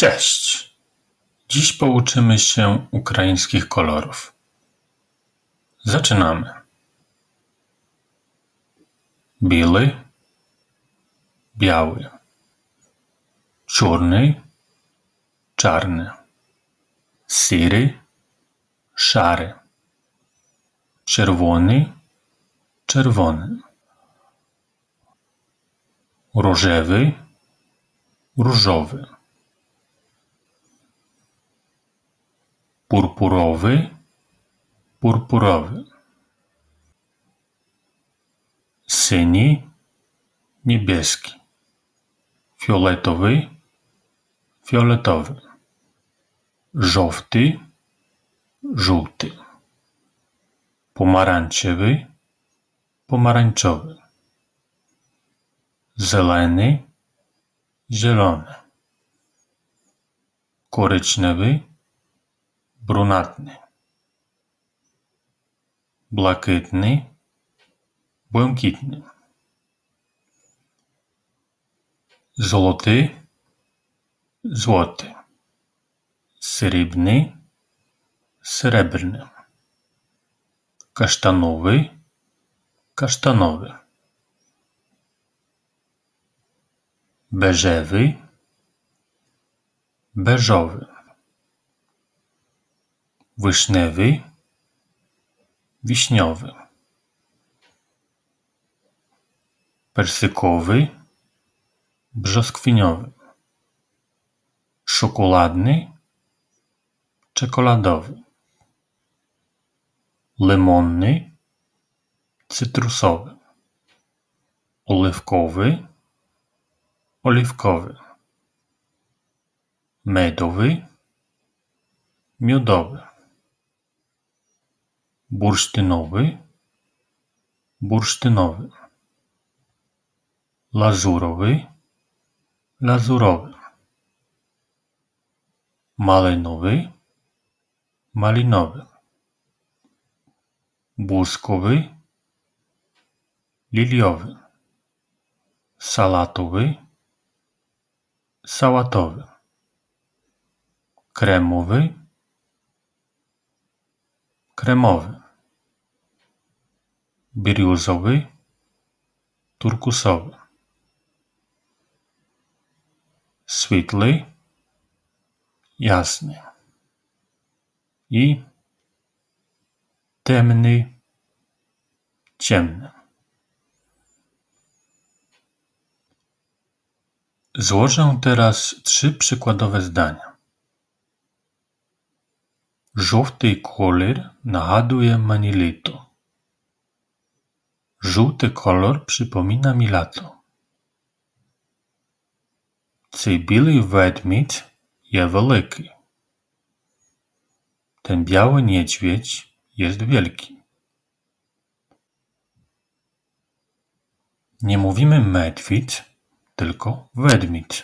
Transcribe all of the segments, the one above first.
Cześć! Dziś pouczymy się ukraińskich kolorów. Zaczynamy. Biały, biały, czarny, czarny, siry, szary, czerwony, czerwony, różowy, różowy. purpurowy, purpurowy. Syni, niebieski. Fioletowy, fioletowy. Żółty, żółty. Pomarańczowy, pomarańczowy. Zielony, zielony. Koryczniowy, брунатний, блакитний, блакитний, золотий, золотий, срібний, серебряний, каштановий, каштановий, бежевий, бежовий. Wiśniowy, wiśniowy, persykowy, brzoskwiniowy, czekoladny, czekoladowy, limonny, cytrusowy, oliwkowy, oliwkowy, medowy, miodowy, bursztynowy, bursztynowy, lazurowy, lazurowy, malinowy, malinowy, błyskowy, liliowy, salatowy, sałatowy, kremowy, kremowy, birjuzowy, turkusowy, świtły, jasny i temny, ciemny. Złożę teraz trzy przykładowe zdania. Żółty kolor nagадує мені літо. Żółty kolor przypomina mi lato. Цей білий ведмідь є великий. Ten biały niedźwiedź jest wielki. Nie mówimy medwid, tylko wedmit.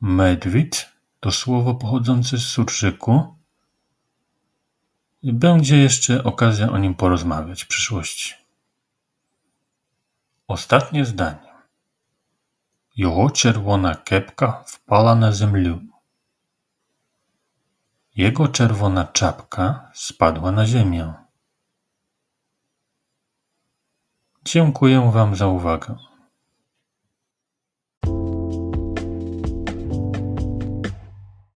Medwid to słowo pochodzące z surżyku i będzie jeszcze okazja o nim porozmawiać w przyszłości. Ostatnie zdanie. Його czerwona kepka wpala na землю. Jego czerwona czapka spadła na ziemię. Dziękuję Wam za uwagę.